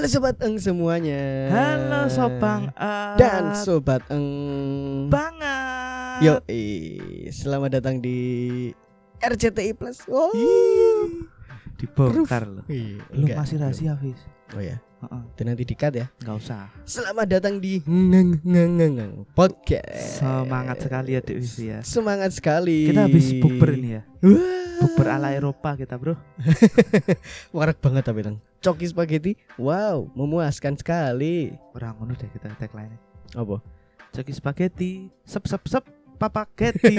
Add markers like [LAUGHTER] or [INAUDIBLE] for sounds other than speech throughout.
Halo sobat eng semuanya. Halo Sobang dan sobat eng banget. Yo, selamat datang di RCTI Plus. Oh. Dibongkar loh. Iya, Lu enggak. masih rahasia, Fis. Oh ya, Heeh, itu nanti dikat ya. enggak usah. Selamat datang di Ngeng Ngeng Ngeng Ngeng Podcast. Semangat sekali ya, Fis ya. Semangat sekali. Kita habis bukber ini ya. Bukber ala Eropa kita, Bro. [LAUGHS] Warak banget tapi tang. Coki spaghetti. Wow, memuaskan sekali. Orang ngono deh kita tagline. Apa? Coki spaghetti, sep sep sep papagetti.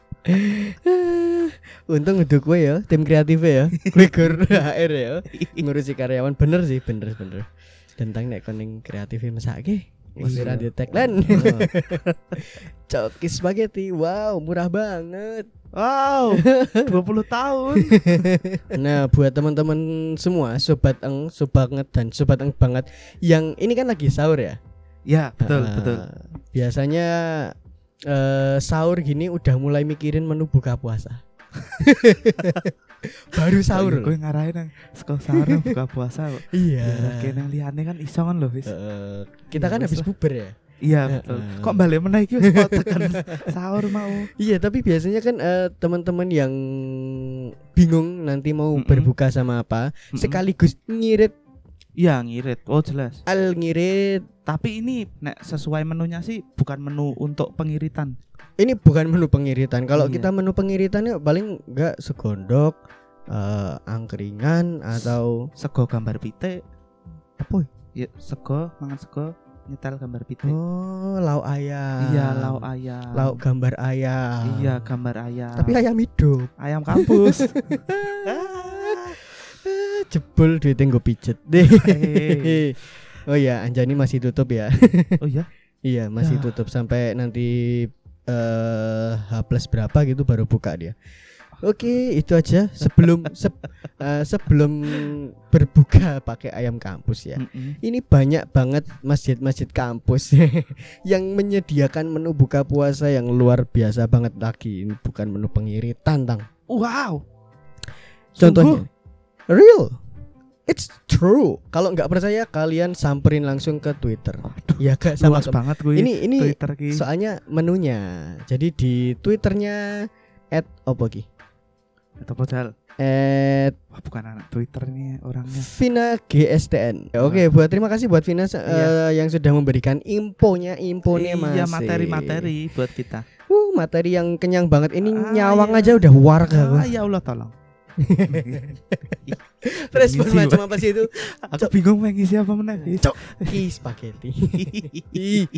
[LAUGHS] [LAUGHS] Untung ngeduk gue ya, tim kreatif ya. Gue gur HR [LAUGHS] ya. Ngurusi karyawan bener sih, bener bener. Tentang nek koning kreatif mesake. Wis Iya. ora di tagline. [LAUGHS] Coki spaghetti. Wow, murah banget. wow, 20 tahun. Nah, buat teman-teman semua, sobat eng, sobanget dan sobat eng banget yang ini kan lagi sahur ya. Ya, betul, Ah, betul. Biasanya eh, sahur gini udah mulai mikirin menu buka puasa. [LAUGHS] Baru sahur. Gue ngarahin nang sekolah sahur buka puasa kok. Iya. Ya, kayak nang liyane kan iso kan lho, Fis. Eh, kita Ya, kan habis lah. buber ya. Iya, betul. Kok balik meneh iki wis tekan [LAUGHS] sahur mau. Iya, tapi biasanya kan eh, teman-teman yang bingung nanti mau Mm-mm. berbuka sama apa, Mm-mm. sekaligus ngirit Iya, ngirit. Oh, jelas. al ngirit. Tapi ini nek sesuai menunya sih bukan menu untuk pengiritan. Ini bukan menu pengiritan. Kalau Iya. kita menu pengiritannya paling enggak segondok, eh, angkringan atau Sego gambar pitik. apa? Ya, sego, mangan sego, nyetel gambar pitik. Oh, lauk ayam. Iya, lauk ayam. Lauk gambar ayam. Iya, gambar ayam. Tapi ayam hidup. ayam kampus. [LAUGHS] Jebol duitnya gue pijet [LAUGHS] deh. Hei. oh ya, Anjani masih tutup ya. oh iya. [LAUGHS] iya, masih Ya. tutup sampai nanti eh H plus berapa gitu baru buka dia. Oke, itu aja sebelum [LAUGHS] seb- eh, sebelum berbuka pakai ayam kampus ya. Mm-mm. Ini banyak banget masjid-masjid kampus yang menyediakan menu buka puasa yang luar biasa banget lagi. Ini bukan menu pengiritan, Tang. Wow. Contohnya, real, it's true. Kalau nggak percaya, kalian samperin langsung ke Twitter. Ya gak sama Luas banget gue. Ini ini Twitter ki. soalnya menunya. Jadi di Twitternya at apa ki? Atau padahal At wah bukan anak Twitter nih orangnya. Vina GSTN. Oke, buat terima kasih buat Vina eh, Iya. yang sudah memberikan infonya, infonya Iya, masih. materi-materi buat kita. Uh, materi yang kenyang banget. Ini Ah, nyawang iya. aja udah warak aku. Ah, ya Allah tolong. [LAUGHS] Respon Ngisi, macam apa sih itu? Aku bingung mau ngisi apa meneh. Fis. Cok, spaghetti. [LAUGHS]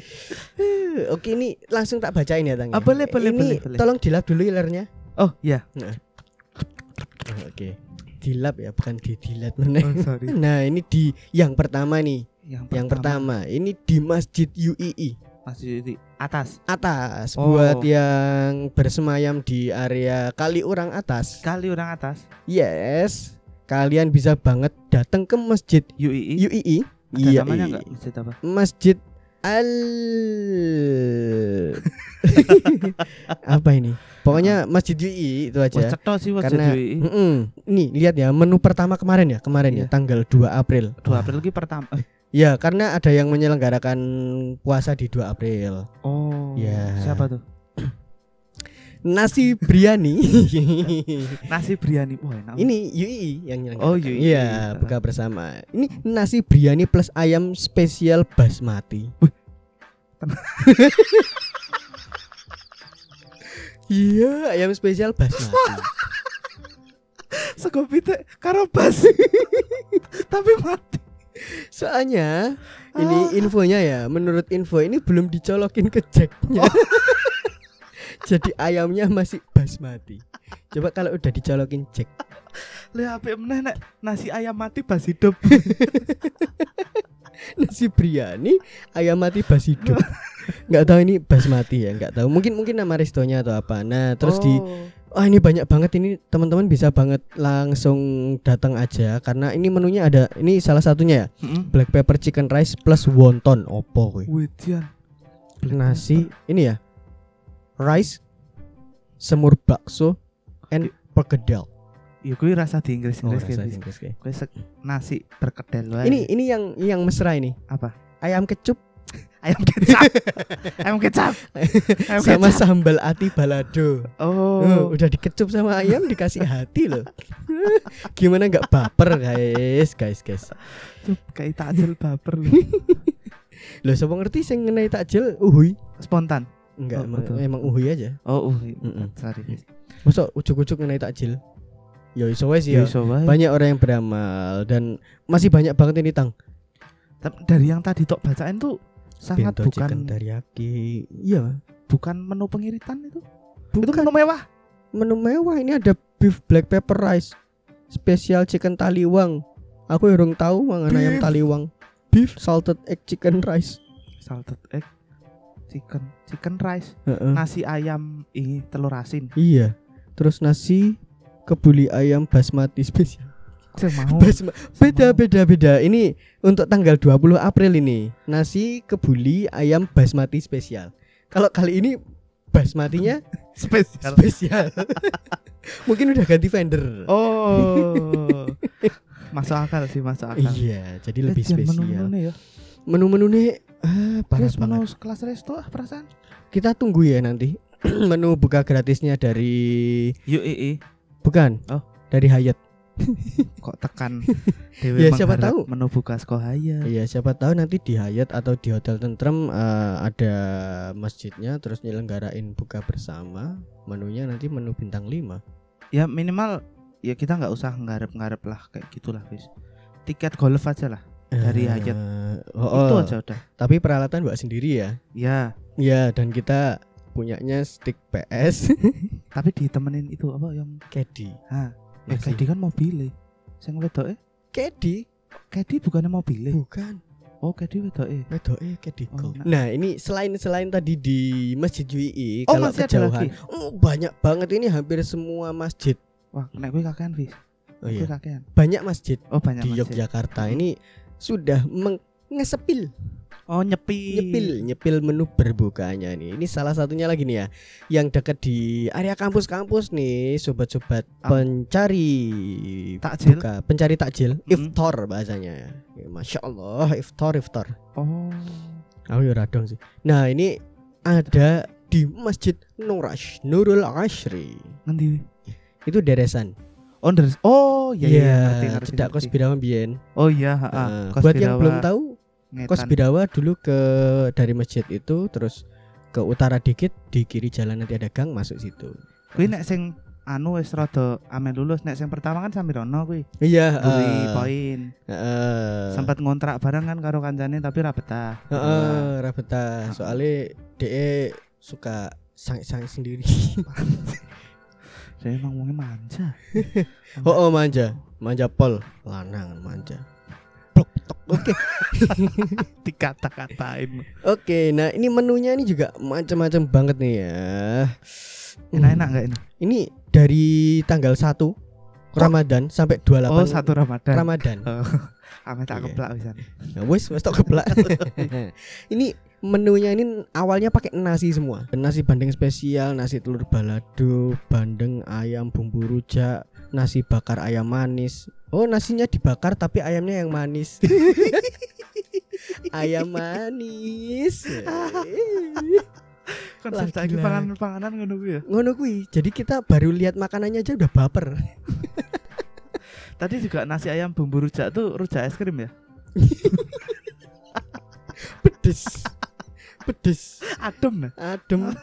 Oke, ini langsung tak bacain ya, Tang. ya. Ah, boleh, boleh, ini boleh, boleh. Tolong dilap dulu ilernya. Oh, iya. Oh, Oke. Dilap ya, bukan didilat meneh. Oh, sorry. [LAUGHS] Nah, ini di yang pertama nih. Yang Yang pertama, ini di Masjid UII masih di atas. atas Oh. buat yang bersemayam di area Kaliurang atas. Kali orang atas. Yes. Kalian bisa banget datang ke Masjid UII. UII. Ada Iya, namanya iya. enggak? Masjid apa? Masjid Al [LAUGHS] apa ini? Pokoknya Masjid UI itu aja. cetho sih Masjid Karena UII. Mm-mm. nih lihat ya menu pertama kemarin ya, kemarin ya Iya. tanggal 2 April. 2 April lagi pertama. Eh, Ya, karena ada yang menyelenggarakan puasa di 2 April. Oh. Ya. Siapa tuh? Nasi biryani. [LAUGHS] Nasi biryani. Wah, enak. ini UI yang menyelenggarakan. Oh, UI. Iya, buka bersama. Ini nasi biryani plus ayam spesial basmati. [LAUGHS] Iya, ayam spesial basmati. [LAUGHS] sego pitik karo basi. Tapi mati. Soalnya Ah. ini infonya ya, menurut info ini belum dicolokin ke jacknya. Oh. [LAUGHS] Jadi ayamnya masih basmati. Coba kalau udah dicolokin jack. Le apik meneh nek nasi ayam mati bas hidup. [LAUGHS] Nasi biryani ayam mati bas hidup. [LAUGHS] Nggak tahu ini basmati ya, nggak tahu. Mungkin mungkin nama restonya atau apa. Nah, terus di Oh. Oh ini banyak banget ini teman-teman bisa banget langsung datang aja karena ini menunya ada ini salah satunya ya Heeh. black pepper chicken rice plus wonton opo kuwi Widian. nasi ini ya rice semur bakso and perkedel Ya kuwi rasa di Inggris Oh, Inggris rasa gitu. Inggris kayak. Sek- nasi berkedel wae. Ini ini yang yang mesra ini. apa? Ayam kecup Ayam kecap. [LAUGHS] Ayam kecap. Ayam sama kecap. sambal ati balado. Oh. Oh, udah dikecup sama ayam dikasih hati loh. [LAUGHS] Gimana nggak baper guys, guys, guys. Tuh, kayak takjil baper. Loh, [LAUGHS] siapa ngerti sing ngenai takjil uhui? Spontan. Enggak, Oh, emang, betul. emang uhui aja. Oh, uh, Mm-mm. sorry. Masa ujuk-ujuk ngenai takjil? Ya iso wae sih ya. Ya. Banyak orang yang beramal dan masih banyak banget ini tang. Tapi dari yang tadi tok bacain tuh sangat Bento bukan chicken teriyaki. Iya, bukan menu pengiritan itu. Itu bukan menu mewah. menu mewah ini ada beef black pepper rice, spesial chicken taliwang. Aku urung tahu mangan ayam Beef. taliwang. Beef salted egg chicken rice. Salted egg, chicken, chicken rice, Heeh. nasi ayam ini telur asin. Iya. Terus nasi kebuli ayam basmati [LAUGHS] spesial. Beda beda beda. Ini untuk tanggal 20 April ini. Nasi kebuli ayam basmati spesial. Kalau kali ini basmatinya [LAUGHS] spesial. spesial. [LAUGHS] Mungkin udah ganti vendor. Oh. [LAUGHS] masuk akal sih, masuk akal. Iya, jadi lebih Eh, jangan spesial. Menu-menu ya. Nih ah, parah Terus menu banget. kelas resto ah perasaan. Kita tunggu ya nanti. [CLEARS THROAT] Menu buka gratisnya dari UEE bukan. Oh. Dari Hayat. Kok tekan [LAUGHS] dewe Ya, siapa tahu. menu buka sekolah Iya, siapa tahu nanti di Hayat atau di Hotel Tentrem eh, ada masjidnya terus nyelenggarain buka bersama. Menunya nanti menu bintang 5. Ya minimal ya kita nggak usah ngarep-ngarep lah kayak gitulah wis. Tiket golf aja lah. Dari Hayat. Oh, Itu oh. aja udah. Tapi peralatan buat sendiri ya. Ya, Iya, dan kita punyanya stick PS tapi ditemenin itu apa yang ha, eh. Kedi kan mobil Sing wedoke Caddy Kedi bukannya mobil bukan. Oh, Kedi wedoke. Wedoke Caddy Oh, nah. Nah, ini selain selain tadi di Masjid UI Oh, kalau masih ada kejauhan. lagi. Oh, banyak banget ini hampir semua masjid. Wah, nek kowe kakean wis. Oh iya. kakean. Banyak masjid Oh, banyak di masjid. Yogyakarta ini sudah mengesepil Oh, nyepi. nyepil nyepil menu berbukanya nih ini salah satunya lagi nih ya yang dekat di area kampus-kampus nih sobat-sobat pencari Takjil. buka pencari takjil Mm-mm. iftar bahasanya Ya, masya Allah iftar iftar Oh. aku ya radong sih nah ini ada di Masjid Nurash Nurul Ashri Ngendi? itu deresan Oh, deres- oh iya iya, Iya, ngerti, ngerti, cedak ngerti. kos Birawa Bien Oh iya, Kos buat yang belum tahu Ngetan. Kos Birawa dulu ke dari masjid itu terus ke utara dikit di kiri jalan nanti ada gang masuk situ. Kuwi nek sing anu wis rada amel lulus nek sing pertama kan sambil ono kuwi. Iya, Buri eh, poin. heeh. Sempat ngontrak bareng kan karo kancane tapi ra betah. Heeh, ra betah. Soalnya DE suka sang-sang sendiri. [LAUGHS] Saya emang wongnya manja. [LAUGHS] oh, oh, manja. Manja pol, lanang manja. Oke. [LAUGHS] Dikata-katain. Oke, nah ini menunya ini juga macam-macam banget nih ya. Enak-enak enggak ini? Ini dari tanggal 1 Ramadan sampai 28 Oh, satu Ramadan. Ramadan. Oh, [LAUGHS] Ame tak Iya. keplak pisan. Nah, wes wes tok keblak. [LAUGHS] ini menunya ini awalnya pakai nasi semua. Nasi bandeng spesial, nasi telur balado, bandeng ayam bumbu rujak, nasi bakar ayam manis. Oh, nasinya dibakar tapi ayamnya yang manis. [LAUGHS] ayam manis. [LAUGHS] Konsep gila. panganan-panganan ngono kuwi ya. Ngono kuwi. Jadi kita baru lihat makanannya aja udah baper. [LAUGHS] Tadi juga nasi ayam bumbu rujak tuh rujak es krim ya. Pedes. Pedes. Adem nah. Adem.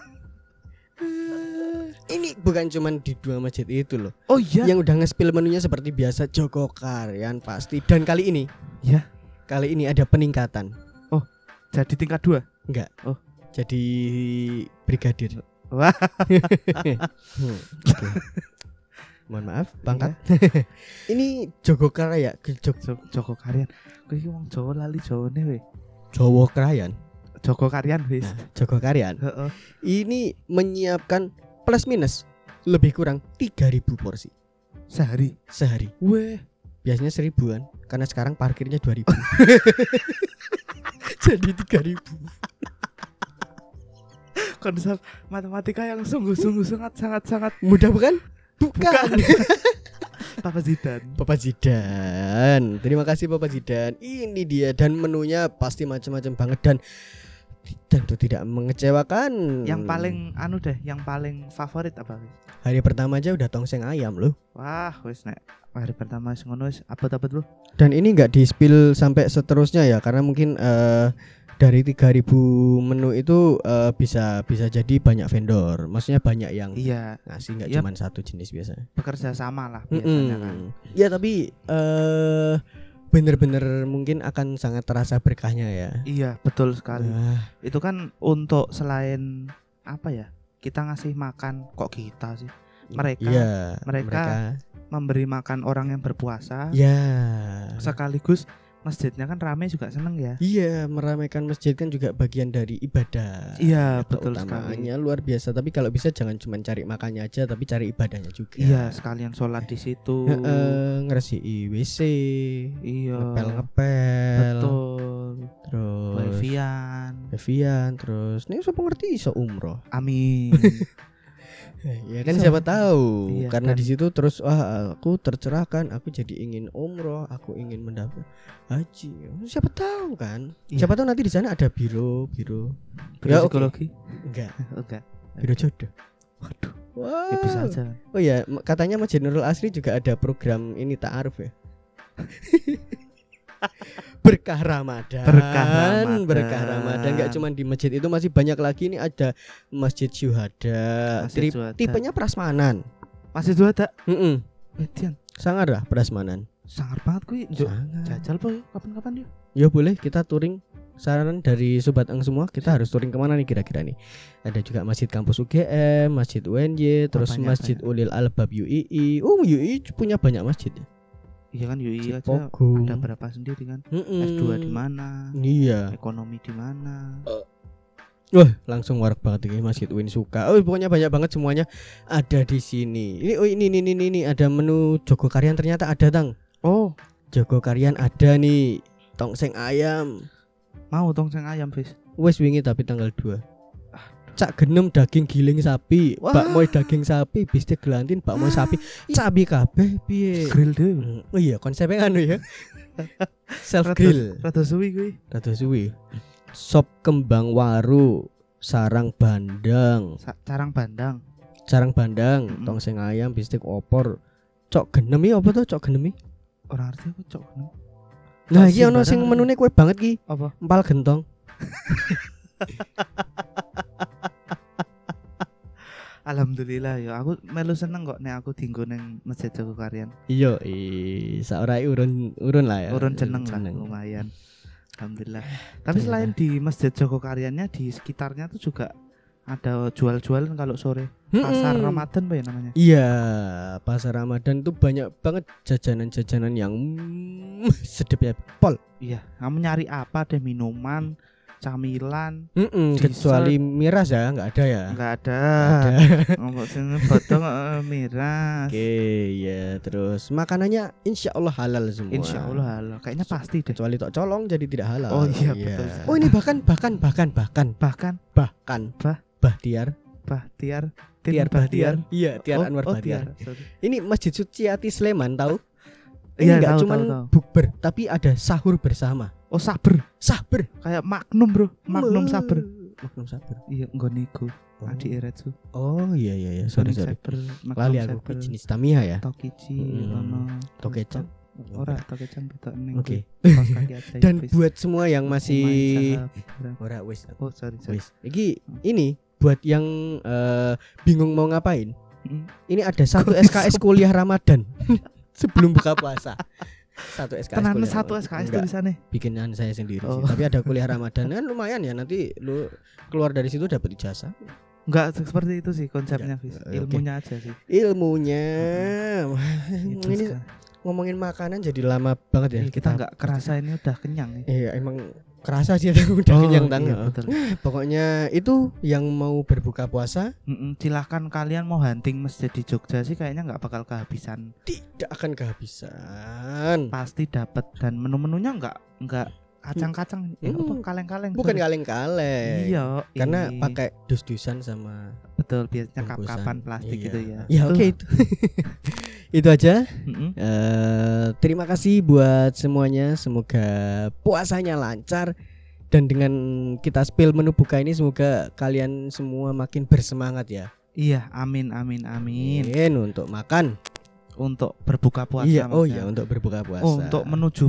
Bukan cuman di dua masjid itu loh. Oh iya. yang udah nge-spill menunya seperti biasa Joko Karyan pasti dan kali ini Ya. kali ini ada peningkatan Jadi tingkat dua. enggak Oh. jadi brigadir Wah. Hmm, mohon maaf pangkat [LAUGHS] ini Joko Karya Jok- Jo- Joko Karyan. Iki wong Jawa lali Jawane we. Jowo Karyan Joko Karyan wis. nah, Joko Karyan ini menyiapkan plus minus lebih kurang 3000 porsi Sehari. sehari Weh. biasanya seribuan karena sekarang parkirnya 2000 [LAUGHS] jadi 3000 Konsep matematika yang sungguh-sungguh sangat sangat sangat mudah bukan bukan, [LAUGHS] Papa Zidan. Bapak Zidan. Terima kasih Bapak Zidan. Ini dia dan menunya pasti macam-macam banget dan tentu tidak mengecewakan. Yang paling anu deh, yang paling favorit apa hari pertama aja udah tongseng ayam loh. Wah, wis nek hari pertama wis ngono wis abot-abot bro. Dan ini nggak di spill sampai seterusnya ya karena mungkin eh, dari 3000 menu itu eh, bisa bisa jadi banyak vendor. Maksudnya banyak yang Iya, ngasih nggak Yap. cuma satu jenis biasanya. bekerja sama lah biasanya kan. Mm-mm. Ya tapi eh bener-bener mungkin akan sangat terasa berkahnya ya. Iya, betul sekali. Ah, Itu kan untuk selain apa ya? Kita ngasih makan kok kita sih Mereka- iya, mereka- memberi makan orang yang berpuasa ya. sekaligus masjidnya kan rame juga seneng ya. Iya, meramaikan masjid kan juga bagian dari ibadah. Iya, betul sekali. Utamanya luar biasa. Tapi kalau bisa jangan cuma cari makannya aja, tapi cari ibadahnya juga. Iya, sekalian sholat di situ. Heeh, ngeresiki WC, Iya. ngepel ngepel, Betul. terus Wifian. Evian, terus ini siapa ngerti iso umroh. Amin. [LAUGHS] Ya kan Iso. siapa tahu. Iya, Karena dan- di situ terus wah aku tercerahkan, aku jadi ingin umroh, aku ingin mendapat haji. Siapa tahu kan? Iya. Siapa tahu nanti di sana ada biro, biro. Biro Ya, oke. psikologi? Enggak, Enggak. biro jodoh. Waduh, Wah. ya bisa aja. Oh ya, katanya Masjid Nurul Asri juga ada program ini ta'aruf ya. [LAUGHS] berkah Ramadan. Berkah Ramadan. Berkah Ramadan. Nggak cuma di masjid itu masih banyak lagi ini ada Masjid Syuhada. Masjid Syuhada. Tipenya prasmanan. Masih dua tak? Mm-mm. Edian. Sangat lah prasmanan. Sangat banget Sangat. Jajal po kapan-kapan yuk. Ya boleh kita touring saran dari sobat ang semua kita harus touring ke mana nih kira-kira nih ada juga masjid kampus UGM masjid UNY terus banyak, masjid Ulil Albab UII oh UII punya banyak masjid ya Iya kan UI aja Cipogum. ada berapa sendiri kan? Mm-mm. S2 di mana? iya Ekonomi di mana? Wah, langsung warak banget ini Masjid Win suka. Oh, pokoknya banyak banget semuanya ada di sini. Ini oh ini ini ini, ini ada menu Jogo Karyan ternyata ada, Tang. Oh, Jogo Karyan ada nih. Tongseng ayam. mau tongseng ayam, Fis. Wes wingi tapi tanggal 2. Cak genem daging giling sapi, Wah. bakmoy daging sapi, bistik gelantin, bakmoy sapi, sapi kabeh piye? Grill deh. Hmm, Oh iya, konsepnya anu ya. [LAUGHS] Self grill. Rada suwi kuwi. Rada suwi. Sop kembang waru, sarang bandang, Sa- Carang bandang. sarang bandang, Mm-mm. tongseng ayam, bistik opor. Cok genemi apa tuh cok genemi? Orang arti aku cok. no. Nah, iki ono sing menune kue banget ki, Apa? empal gentong. [LAUGHS] Alhamdulillah ya. Aku melu seneng kok nek aku dinggo ning Masjid Joko Karyan. Iya, i saorai urun urun lah ya. Urun jeneng lah lumayan. Alhamdulillah. Tapi selain di Masjid Joko Karyannya di sekitarnya tuh juga ada jual-jualan kalau sore. Pasar Mm-mm. Ramadan apa ya namanya? Iya, pasar Ramadan tuh banyak banget jajanan-jajanan yang mm, sedep ya. Pol. Iya, kamu nyari apa deh minuman, camilan, Mm-mm, Dessert. kecuali miras ya, nggak ada ya. enggak ada. Ada. [LAUGHS] Ngomong sini bodong eh, miras. Oke, ya terus makanannya insya Allah halal semua. Insya Allah halal. Kayaknya pasti deh. Kecuali tok colong jadi tidak halal. Oh iya, betul sekali. Oh ini bahkan bahkan bahkan bahkan Bahkan bahkan Bah? Bahtiar, Bahtiar, Tiar Bahtiar. Iya, Tiar Oh, Anwar oh, Bahtiar. Tiar. Ini Masjid Suciati Sleman tahu? Iya, Ini nggak tahu, cuman tahu, tahu. bukber, tapi ada sahur bersama. Oh saber, Saber. kayak Magnum bro, Magnum Me- saber. Magnum saber. Iya, nggoniku. Oh. Adi Eretsu. Oh iya iya iya, sorry sorry. Saber, Lali aku saber, jenis Tamiya ya. Tokichi, Hmm, ono Tokecang. Ora, Tokecang betok ning. Oke. Dan buat semua yang masih ora wis Oh sorry sorry. wis. Iki ini buat yang eh, bingung mau ngapain. Mm. Ini ada satu SKS kuliah Ramadan [LAUGHS] sebelum buka puasa. Satu SKS. Tenan kuliah satu. SKS Enggak, tulisannya. bikinan saya sendiri sih. Oh. Tapi ada kuliah Ramadan kan lumayan ya nanti lu keluar dari situ dapat ijazah. Enggak seperti itu sih konsepnya. Fis. Ilmunya aja sih. Ilmunya. Itu ini. Ngomongin makanan jadi lama banget ya. Iya, kita nggak kerasa ini udah kenyang nih. Iya emang kerasa sih [LAUGHS] udah kenyang tang. iya, betul. [LAUGHS] Pokoknya itu yang mau berbuka puasa Mm-mm, silahkan kalian mau hunting masjid di Jogja sih kayaknya nggak bakal kehabisan. tidak akan kehabisan. Pasti dapat dan menu-menunya nggak nggak kacang-kacang eh, apa Hmm. kaleng-kaleng Bukan kaleng-kaleng. iya Karena pakai dus-dusan sama betul biasanya kap-kapan plastik Iya. gitu ya Ya oke itu. [LAUGHS] itu aja. Mm-mm. Eh, terima kasih buat semuanya. Semoga puasanya lancar dan dengan kita spill menu buka ini semoga kalian semua makin bersemangat ya. iya amin amin amin Amin untuk makan. untuk berbuka puasa iya, oh maksudnya. iya untuk berbuka puasa. Oh, untuk menuju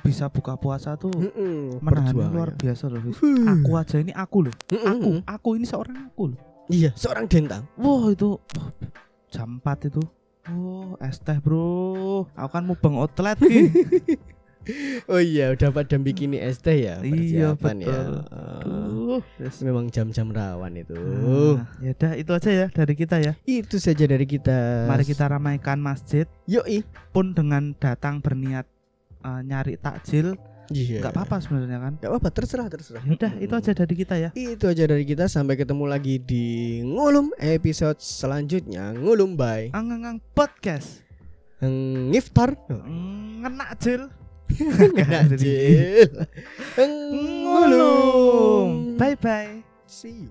bisa buka puasa tuh Mm-mm, menahannya perjuangan. luar biasa loh aku aja ini aku loh Mm-mm. aku aku ini seorang aku loh Iya, seorang dentang. Wah itu wah, jam 4 itu. Oh, es teh, Bro. Aku kan mau bang outlet ki. [LAUGHS] Oh iya, udah pada bikini es teh ya. Iya, ya. betul. Eh, Aduh. Yes. memang jam-jam rawan itu. Nah, ya udah itu aja ya dari kita ya. Itu saja dari kita. Mari kita ramaikan masjid Yoi. pun dengan datang berniat uh, nyari takjil Iya. Gak apa-apa sebenarnya kan. Gak apa-apa, terserah terserah. Udah, itu aja dari kita ya. Itu aja dari kita sampai ketemu lagi di Ngulum episode selanjutnya. Ngulum bye angang ang Podcast. Ngiftar. Ngenak jil. [LAUGHS] Ngenak jil. Ngulum. Bye bye. See you.